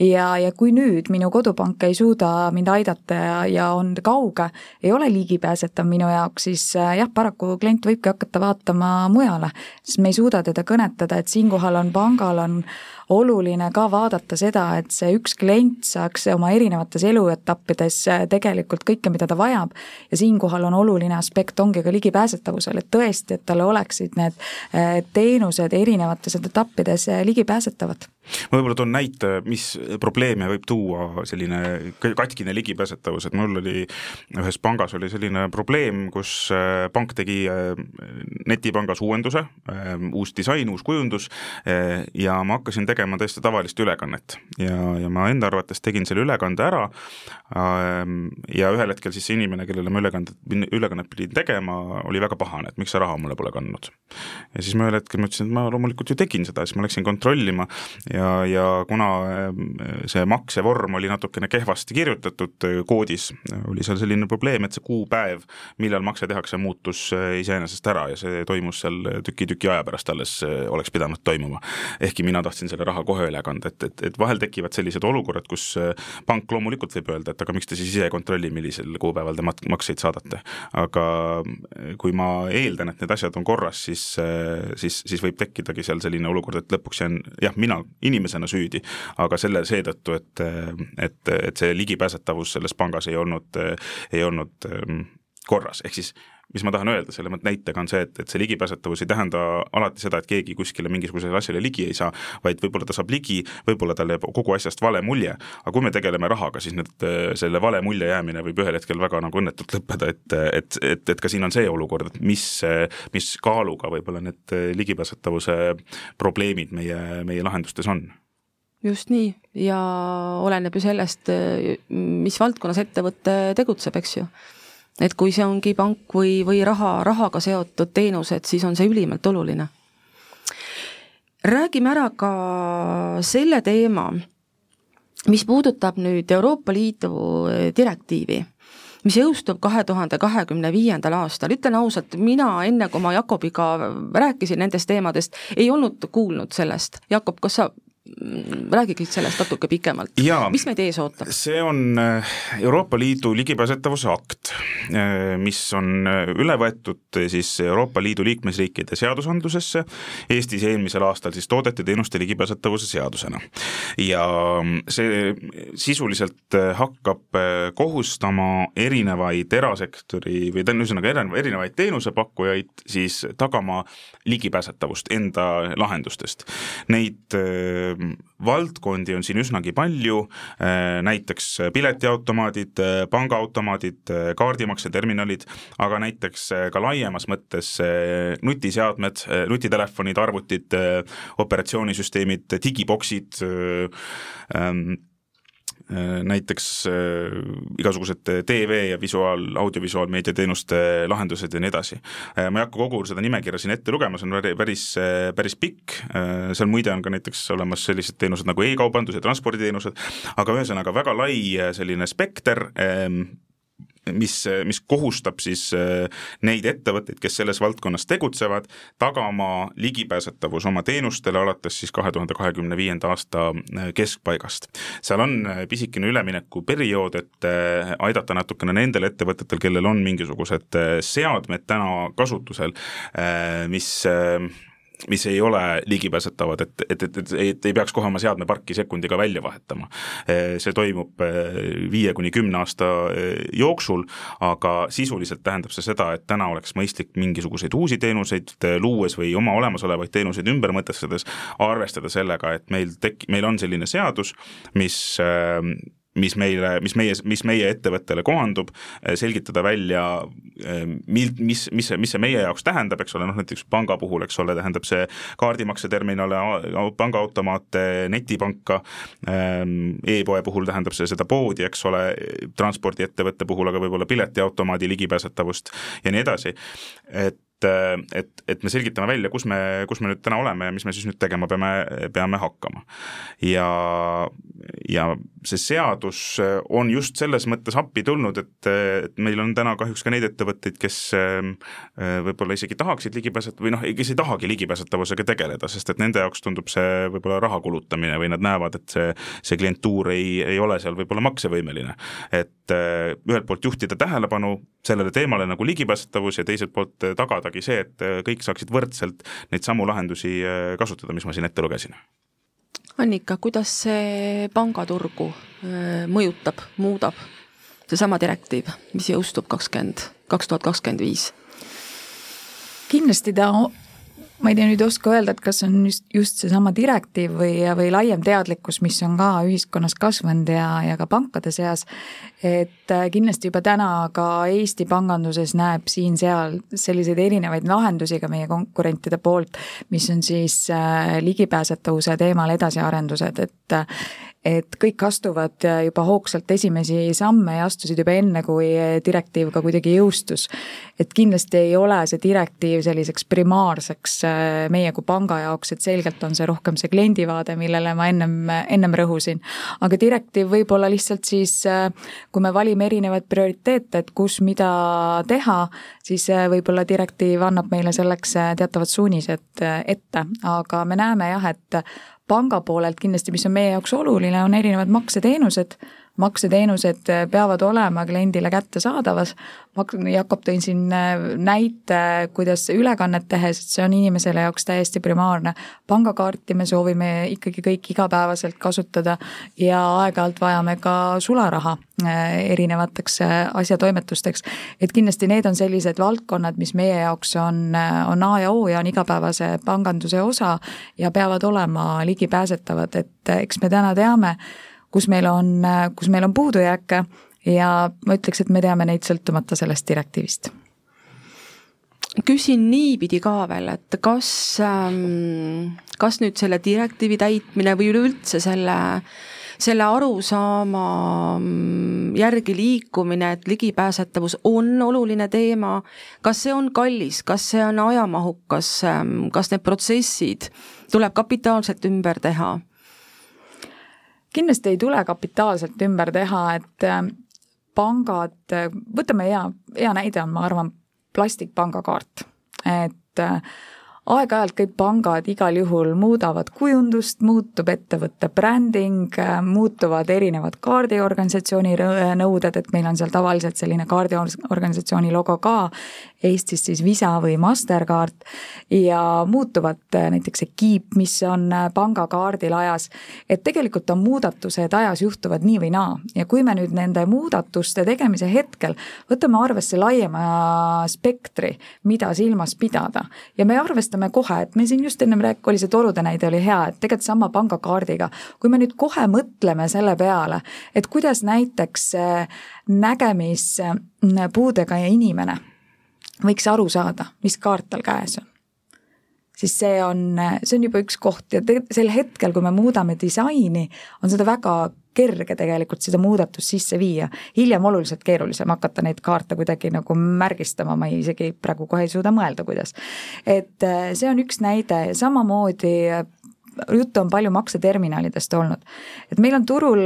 ja, ja kui nüüd minu kodupank ei suuda mind aidata ja, ja on on kauge, ei ole ligipääsetav minu jaoks, siis äh, jah, paraku klient võibki hakata vaatama mujale, sest me ei suuda teda kõnetada, et siinkohal on pangal on oluline ka vaadata seda, et see üks klient saaks oma erinevates eluetappides äh, tegelikult kõike, mida ta vajab. Ja siinkohal on oluline aspekt, ongi ka ligipääsetavusel, et tõesti, et tal oleksid need äh, teenused erinevates etappides ligipääsetavad ma võib-olla toon näite, mis probleeme võib tuua selline katkine ligipääsetavus, et mul oli ühes pangas oli selline probleem, kus äh, pank tegi äh, netipangas uuenduse, äh, uus disain, uus kujundus ja ma hakkasin tegema täiesti tavalist ülekannet ja, ja ma enda arvates tegin selle ülekande ära ja ühel hetkel siis see inimene, kellele ma ülekandet, ülekannet pidin tegema, oli väga pahane, et miks sa raha mulle pole kandnud. ja siis ma ühel hetkel mõtlesin, et ma loomulikult ju tegin seda, siis ma läksin kontrollima ja, ja kuna äh, see maksevorm oli natukene kehvasti kirjutatud äh, koodis, oli seal selline probleem, et see kuupäev, millal makse tehakse, muutus äh, iseenesest ära ja see toimus seal tüki-tüki aja pärast alles oleks pidanud toimuma. ehkki mina tahtsin selle raha kohe üle kanda, et, et, et vahel tekivad sellised olukorrad, kus pank loomulikult võib öelda, et aga miks te siis ise ei kontrolli, millisel kuupäeval te makseid saadate. aga kui ma eeldan, et need asjad on korras, siis, siis, siis võib tekkidagi seal selline olukord, et lõpuks jään, jah, mina inimesena süüdi, aga selle seetõttu, et, et, et see ligipääsetavus selles pangas ei olnud, ei olnud ähm, korras, ehk siis mis ma tahan öelda selle näitega, on see, et, et see ligipääsetavus ei tähenda alati seda, et keegi kuskile mingisugusele asjale ligi ei saa, vaid võib-olla ta saab ligi, võib-olla tal jääb kogu asjast vale mulje, aga kui me tegeleme rahaga, siis need, selle vale mulje jäämine võib ühel hetkel väga nagu õnnetult lõppeda, et, et, et, et ka siin on see olukord, et mis, mis kaaluga võib-olla need ligipääsetavuse probleemid meie, meie lahendustes on. Just nii. Ja oleneb ju sellest, mis valdkonnas ettevõte tegutseb, eks ju. Et kui see ongi pank või, või raha, rahaga seotud teenused, siis on see ülimalt oluline. räägime ära ka selle teema, mis puudutab nüüd Euroopa Liidu direktiivi mis jõustub kahe tuhande kahekümne viiendal aastal, ütlen ausalt, mina enne, kui ma Jakobiga rääkisin nendest teemadest, ei olnud kuulnud sellest. Jakob, kas sa räägigi sellest natuke pikemalt, mis meid ees ootab? see on äh, Euroopa Liidu ligipääsetavuse akt, äh, mis on äh, üle võetud siis Euroopa Liidu liikmesriikide seadusandlusesse, Eestis eelmisel aastal siis toodete teenuste ligipääsetavuse seadusena. ja see sisuliselt hakkab kohustama erinevaid erasektori või tähendab, ühesõnaga erinevaid teenusepakkujaid siis tagama ligipääsetavust enda lahendustest. Neid valdkondi on siin üsnagi palju, äh, näiteks piletiautomaadid, äh, pangaautomaadid, äh, kaardimakseterminalid, aga näiteks ka laiemas mõttes nutiseadmed, nutitelefonid, arvutid, operatsioonisüsteemid, digiboksid, ähm, Äh, näiteks äh, igasugused TV ja visuaal, audiovisuaalmeedia teenuste lahendused ja nii edasi. Äh, ma ei hakka kogu seda nimekirja siin ette lugema, see on päris, päris pikk, seal muide on ka näiteks olemas sellised teenused nagu e-kaubandus ja transporditeenused, aga ühesõnaga väga lai selline spekter, ähm, mis, mis kohustab siis neid ettevõtteid, kes selles valdkonnas tegutsevad, tagama ligipääsetavus oma teenustele alates siis kahe tuhande kahekümne viienda aasta keskpaigast. seal on pisikene üleminekuperiood, et aidata natukene nendel ettevõtetel, kellel on mingisugused seadmed täna kasutusel, mis mis ei ole ligipääsetavad, et, et, et, et, et ei peaks kohe oma seadmeparki sekundiga välja vahetama. see toimub eh, viie kuni kümne aasta eh, jooksul, aga sisuliselt tähendab see seda, et täna oleks mõistlik mingisuguseid uusi teenuseid eh, luues või oma olemasolevaid teenuseid ümber mõtestades arvestada sellega, et meil tek-, meil on selline seadus, mis mis meile, mis meie, mis meie ettevõttele kohandub, eh, selgitada välja, eh, mil-, mis, mis see, mis see meie jaoks tähendab, eks ole, noh näiteks panga puhul, eks ole, tähendab see kaardimakseterminale, pangaautomaate, netipanka, ehm, e-poe puhul tähendab see seda poodi, eks ole, transpordiettevõtte puhul aga võib-olla piletiautomaadi ligipääsetavust ja nii edasi, et et, et me selgitame välja, kus me, kus me nüüd täna oleme ja mis me siis nüüd tegema peame, peame hakkama. ja, ja see seadus on just selles mõttes appi tulnud, et, et meil on täna kahjuks ka neid ettevõtteid, kes äh, võib-olla isegi tahaksid ligipääset- või noh, kes ei tahagi ligipääsetavusega tegeleda, sest et nende jaoks tundub see võib-olla raha kulutamine või nad näevad, et see, see klientuur ei, ei ole seal võib-olla maksevõimeline. et äh, ühelt poolt juhtida tähelepanu sellele teemale nagu ligipääsetavus ja teiselt poolt tagadagi see, et kõik saaksid võrdselt neid samu lahendusi äh, kasutada, mis ma siin ette lugesin Annika, kuidas see pangaturgu äh, mõjutab, muudab seesama direktiiv, mis jõustub kakskümmend, kaks tuhat kakskümmend viis? kindlasti ta ma ei tea, nüüd ei oska öelda, et kas on just, just seesama direktiiv või, või laiem teadlikkus, mis on ka ühiskonnas kasvanud ja, ja ka pankade seas, et äh, kindlasti juba täna ka Eesti panganduses näeb siin-seal selliseid erinevaid lahendusi ka meie konkurentide poolt, mis on siis äh, ligipääsetavuse teemal edasiarendused, et et kõik astuvad juba hoogsalt esimesi samme ja astusid juba enne, kui direktiiv ka kuidagi jõustus. et kindlasti ei ole see direktiiv selliseks primaarseks äh, meie kui panga jaoks, et selgelt on see rohkem see kliendivaade, millele ma ennem, ennem rõhusin. aga direktiiv võib olla lihtsalt siis, äh, kui me valime erinevaid prioriteete, et kus mida teha, siis äh, võib-olla direktiiv annab meile selleks teatavad suunised ette, aga me näeme jah, et panga poolelt kindlasti, mis on meie jaoks oluline, on erinevad makseteenused, makseteenused peavad olema kliendile kättesaadavas, Jakob tõi siin äh, näite, kuidas ülekannet tehes, see on inimesele jaoks täiesti primaarne. pangakaarti me soovime ikkagi kõik igapäevaselt kasutada ja aeg-ajalt vajame ka sularaha äh, erinevateks äh, asjatoimetusteks. et kindlasti need on sellised valdkonnad, mis meie jaoks on, on A ja O ja on igapäevase panganduse osa ja peavad olema ligipääsetavad, et eks me täna teame, kus meil on, kus meil on puudujääke ja ma ütleks, et me teame neid sõltumata sellest direktiivist küsin niipidi ka veel, et kas, ähm, kas nüüd selle direktiivi täitmine või üleüldse selle, selle arusaama mm, järgi liikumine, et ligipääsetavus on oluline teema, kas see on kallis, kas see on ajamahukas, ähm, kas need protsessid tuleb kapitaalselt ümber teha? Kindlasti ei tule kapitaalselt ümber teha, et äh, pangad, võtame hea, hea näide on, ma arvan, plastikpangakaart, et äh, aeg-ajalt kõik pangad igal juhul muudavad kujundust, muutub ettevõtte bränding, muutuvad erinevad kaardiorganisatsiooni nõuded, et meil on seal tavaliselt selline kaardiorganisatsiooni logo ka, Eestis siis Visa või Mastercard ja muutuvad näiteks see kiip, mis on pangakaardil ajas, et tegelikult on muudatused ajas juhtuvad nii või naa. Ja kui me nüüd nende muudatuste tegemise hetkel võtame arvesse laiema spektri, mida silmas pidada ja me arvestame vaatame kohe, et me siin just ennem rääk-, oli see torude näide oli hea, et tegelikult sama pangakaardiga, kui me nüüd kohe mõtleme selle peale, et kuidas näiteks nägemispuudega inimene võiks aru saada, mis kaart tal käes on. Siis see on, see on juba üks koht ja sel hetkel, kui me muudame disaini, on seda väga kerge tegelikult seda muudatust sisse viia. hiljem oluliselt keerulisem hakata neid kaarte kuidagi nagu märgistama, ma isegi praegu kohe ei suuda mõelda, kuidas. et äh, see on üks näide, samamoodi juttu on palju makseterminalidest olnud. et meil on turul,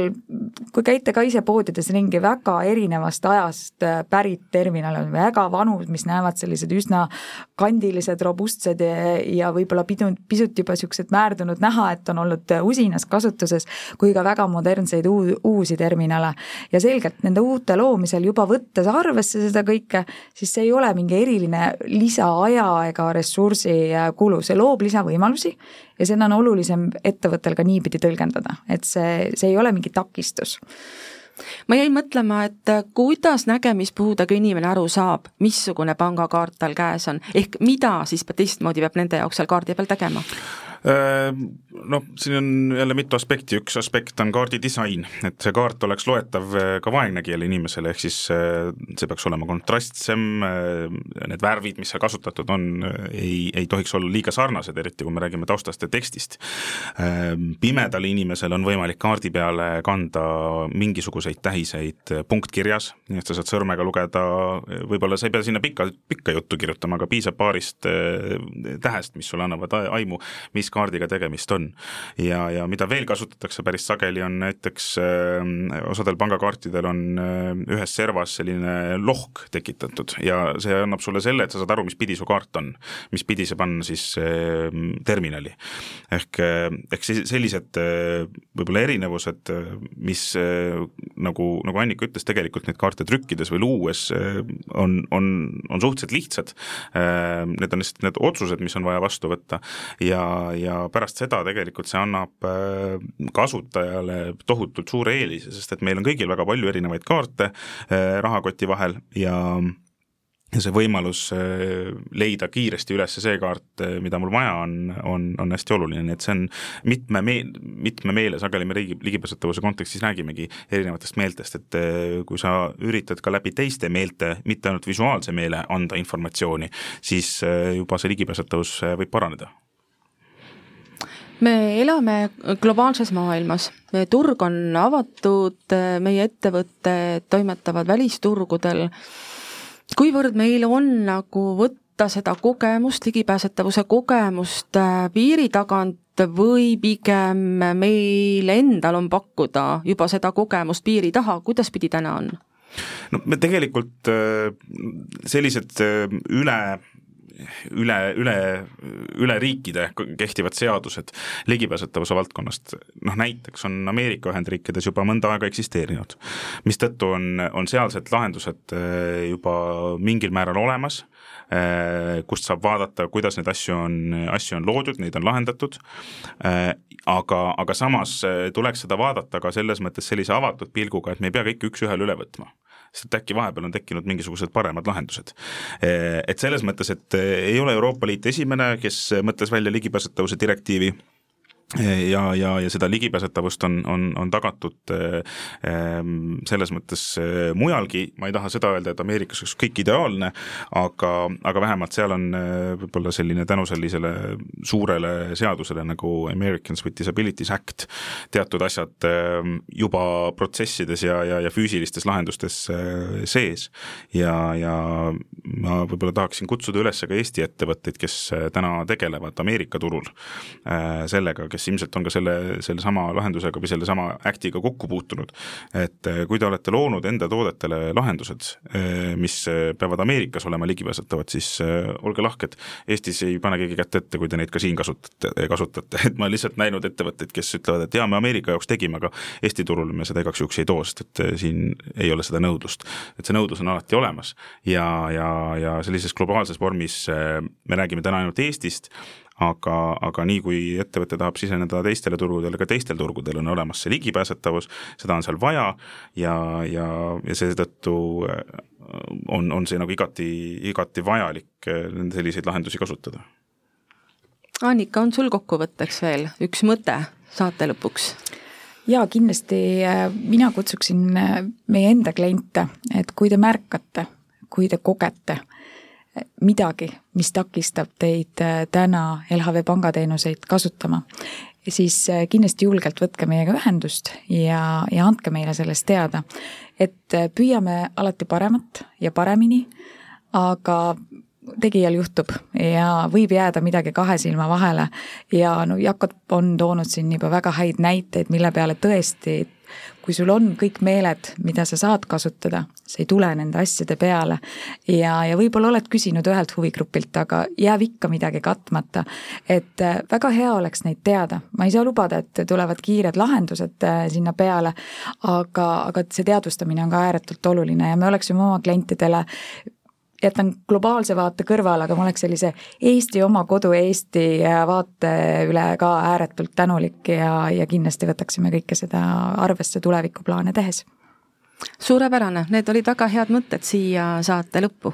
kui käite ka ise poodides ringi, väga erinevast ajast äh, pärit terminale, väga vanu, mis näevad sellised üsna kandilised, robustsed ja, ja võib-olla pidu, pisut juba niisugused määrdunud näha, et on olnud usinas kasutuses, kui ka väga modernseid uu-, uusi terminale. ja selgelt nende uute loomisel juba võttes arvesse seda kõike, siis see ei ole mingi eriline lisaaja ega ressursi kulu, see loob lisavõimalusi ja seda on olulisem ettevõttel ka niipidi tõlgendada, et see, see ei ole mingi takistus ma jäin mõtlema, et kuidas nägemispuudega inimene aru saab, missugune pangakaart tal käes on, ehk mida siis teistmoodi peab nende jaoks seal kaardi peal tegema? Ehm, noh, siin on jälle mitu aspekti, üks aspekt on kaardi disain, et see kaart oleks loetav eh, ka vaegnägijale inimesele, ehk siis eh, see peaks olema kontrastsem, eh, need värvid, mis seal kasutatud on, ei, ei tohiks olla liiga sarnased, eriti kui me räägime taustast ja tekstist. Ehm, pimedal inimesel on võimalik kaardi peale kanda mingisuguseid tähiseid punktkirjas, nii et sa saad sõrmega lugeda, võib-olla sa ei pea sinna pikka, pikka juttu kirjutama, aga piisab paarist tähest, mis sulle annavad aimu, mis kaardiga tegemist on. ja, ja mida veel kasutatakse päris sageli, on näiteks äh, osadel pangakaartidel on äh, ühes servas selline lohk tekitatud ja see annab sulle selle, et sa saad aru, mis pidi su kaart on, mis pidi see panna siis äh, terminali. ehk, äh, ehk sellised äh, võib-olla erinevused, äh, mis äh, nagu, nagu Annika ütles, tegelikult neid kaarte trükkides või luues äh, on, on, on suhteliselt lihtsad äh,. Need on lihtsalt need otsused, mis on vaja vastu võtta ja, ja pärast seda tegelikult see annab äh, kasutajale tohutult suure eelise, sest et meil on kõigil väga palju erinevaid kaarte äh, rahakoti vahel ja ja see võimalus äh, leida kiiresti üles see kaart, mida mul vaja on, on, on hästi oluline, nii et see on mitme meel, mitme meele, sageli me riigi, ligipääsetavuse kontekstis räägimegi erinevatest meeltest, et kui sa üritad ka läbi teiste meelte, mitte ainult visuaalse meele anda informatsiooni, siis juba see ligipääsetavus võib paraneda me elame globaalses maailmas, turg on avatud, meie ettevõtted toimetavad välisturgudel. kuivõrd meil on nagu võtta seda kogemust, ligipääsetavuse kogemust äh, piiri tagant või pigem meil endal on pakkuda juba seda kogemust piiri taha, kuidas pidi täna on? no me tegelikult äh, sellised äh, üle üle, üle, üle riikide kehtivad seadused ligipääsetavuse valdkonnast, noh näiteks on Ameerika Ühendriikides juba mõnda aega eksisteerinud, mistõttu on, on sealsed lahendused eh, juba mingil määral olemas, eh, kust saab vaadata, kuidas neid asju on, asju on loodud, neid on lahendatud, eh, aga, aga samas tuleks seda vaadata ka selles mõttes sellise avatud pilguga, et me ei pea kõike üks-ühele üle võtma sest äkki vahepeal on tekkinud mingisugused paremad lahendused. Et selles mõttes, et ei ole Euroopa Liit esimene, kes mõtles välja ligipääsetavuse direktiivi ja, ja, ja seda ligipääsetavust on, on, on tagatud ähm, selles mõttes äh, mujalgi, ma ei taha seda öelda, et Ameerikas oleks kõik ideaalne, aga, aga vähemalt seal on äh, võib-olla selline tänu sellisele suurele seadusele nagu Americans with Disabilities Act teatud asjad ähm, juba protsessides ja, ja, ja füüsilistes lahendustes sees. ja, ja ma võib-olla tahaksin kutsuda üles ka Eesti ettevõtteid, kes täna tegelevad Ameerika turul sellega, kes ilmselt on ka selle, sellesama lahendusega või sellesama Actiga kokku puutunud, et eh, kui te olete loonud enda toodetele lahendused, eh, mis peavad Ameerikas olema ligipääsetavad, siis eh, olge lahked, Eestis ei pane keegi kätt ette, kui te neid ka siin kasutate, kasutate, et ma olen lihtsalt näinud ettevõtteid, kes ütlevad, et jaa, me Ameerika jaoks tegime, aga Eesti turul me seda igaks juhuks ei too, sest et siin ei ole seda nõudlust. et see nõudlus on alati olemas. Ja, ja, ja sellises globaalses vormis me räägime täna ainult Eestist, aga, aga nii, kui ettevõte tahab siseneda teistele turgudele, ka teistel turgudel on olemas see ligipääsetavus, seda on seal vaja ja, ja, ja seetõttu äh, on, on see nagu igati, igati vajalik äh, selliseid lahendusi kasutada. Annika, on sul kokkuvõtteks veel üks mõte saate lõpuks? jaa, kindlasti äh, mina kutsuksin meie enda kliente, et kui te märkate, kui te kogete, midagi, mis takistab teid äh, täna LHV pangateenuseid kasutama, siis äh, kindlasti julgelt võtke meiega ühendust ja, ja andke meile sellest teada. et äh, püüame alati paremat ja paremini, aga tegijal juhtub ja võib jääda midagi kahe silma vahele ja no Jakob on toonud siin juba väga häid näiteid, mille peale tõesti kui sul on kõik meeled, mida sa saad kasutada, sa ei tule nende asjade peale ja, ja võib-olla oled küsinud ühelt huvigrupilt, aga jääb ikka midagi katmata. et äh, väga hea oleks neid teada, ma ei saa lubada, et tulevad kiired lahendused äh, sinna peale, aga, aga see teadvustamine on ka ääretult oluline ja me oleksime oma klientidele jätan globaalse vaate kõrvale, aga ma oleks sellise Eesti oma kodu Eesti vaate üle ka ääretult tänulik ja, ja kindlasti võtaksime kõike seda arvesse tulevikuplaane tehes. suurepärane, need olid väga head mõtted siia saate lõppu.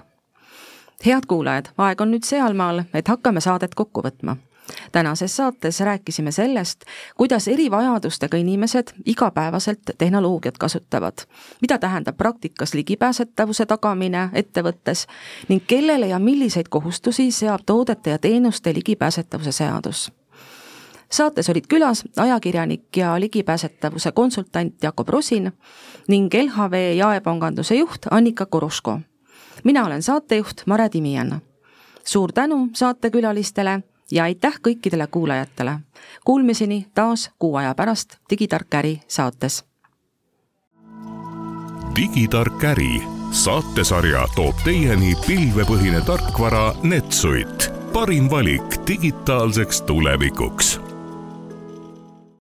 head kuulajad, aeg on nüüd sealmaal, et hakkame saadet kokku võtma tänases saates rääkisime sellest, kuidas erivajadustega inimesed igapäevaselt tehnoloogiat kasutavad, mida tähendab praktikas ligipääsetavuse tagamine ettevõttes ning kellele ja milliseid kohustusi seab toodete ja teenuste ligipääsetavuse seadus saates olid külas ajakirjanik ja ligipääsetavuse konsultant Jakob Rosin ning LHV jaepanganduse juht Annika Koroško. mina olen saatejuht Mare Timijan. suur tänu saatekülalistele ja aitäh kõikidele kuulajatele. Kuulmiseni taas kuu aja pärast Digitark äri saates. digitark äri saatesarja toob teieni pilvepõhine tarkvara Netsuit, parim valik digitaalseks tulevikuks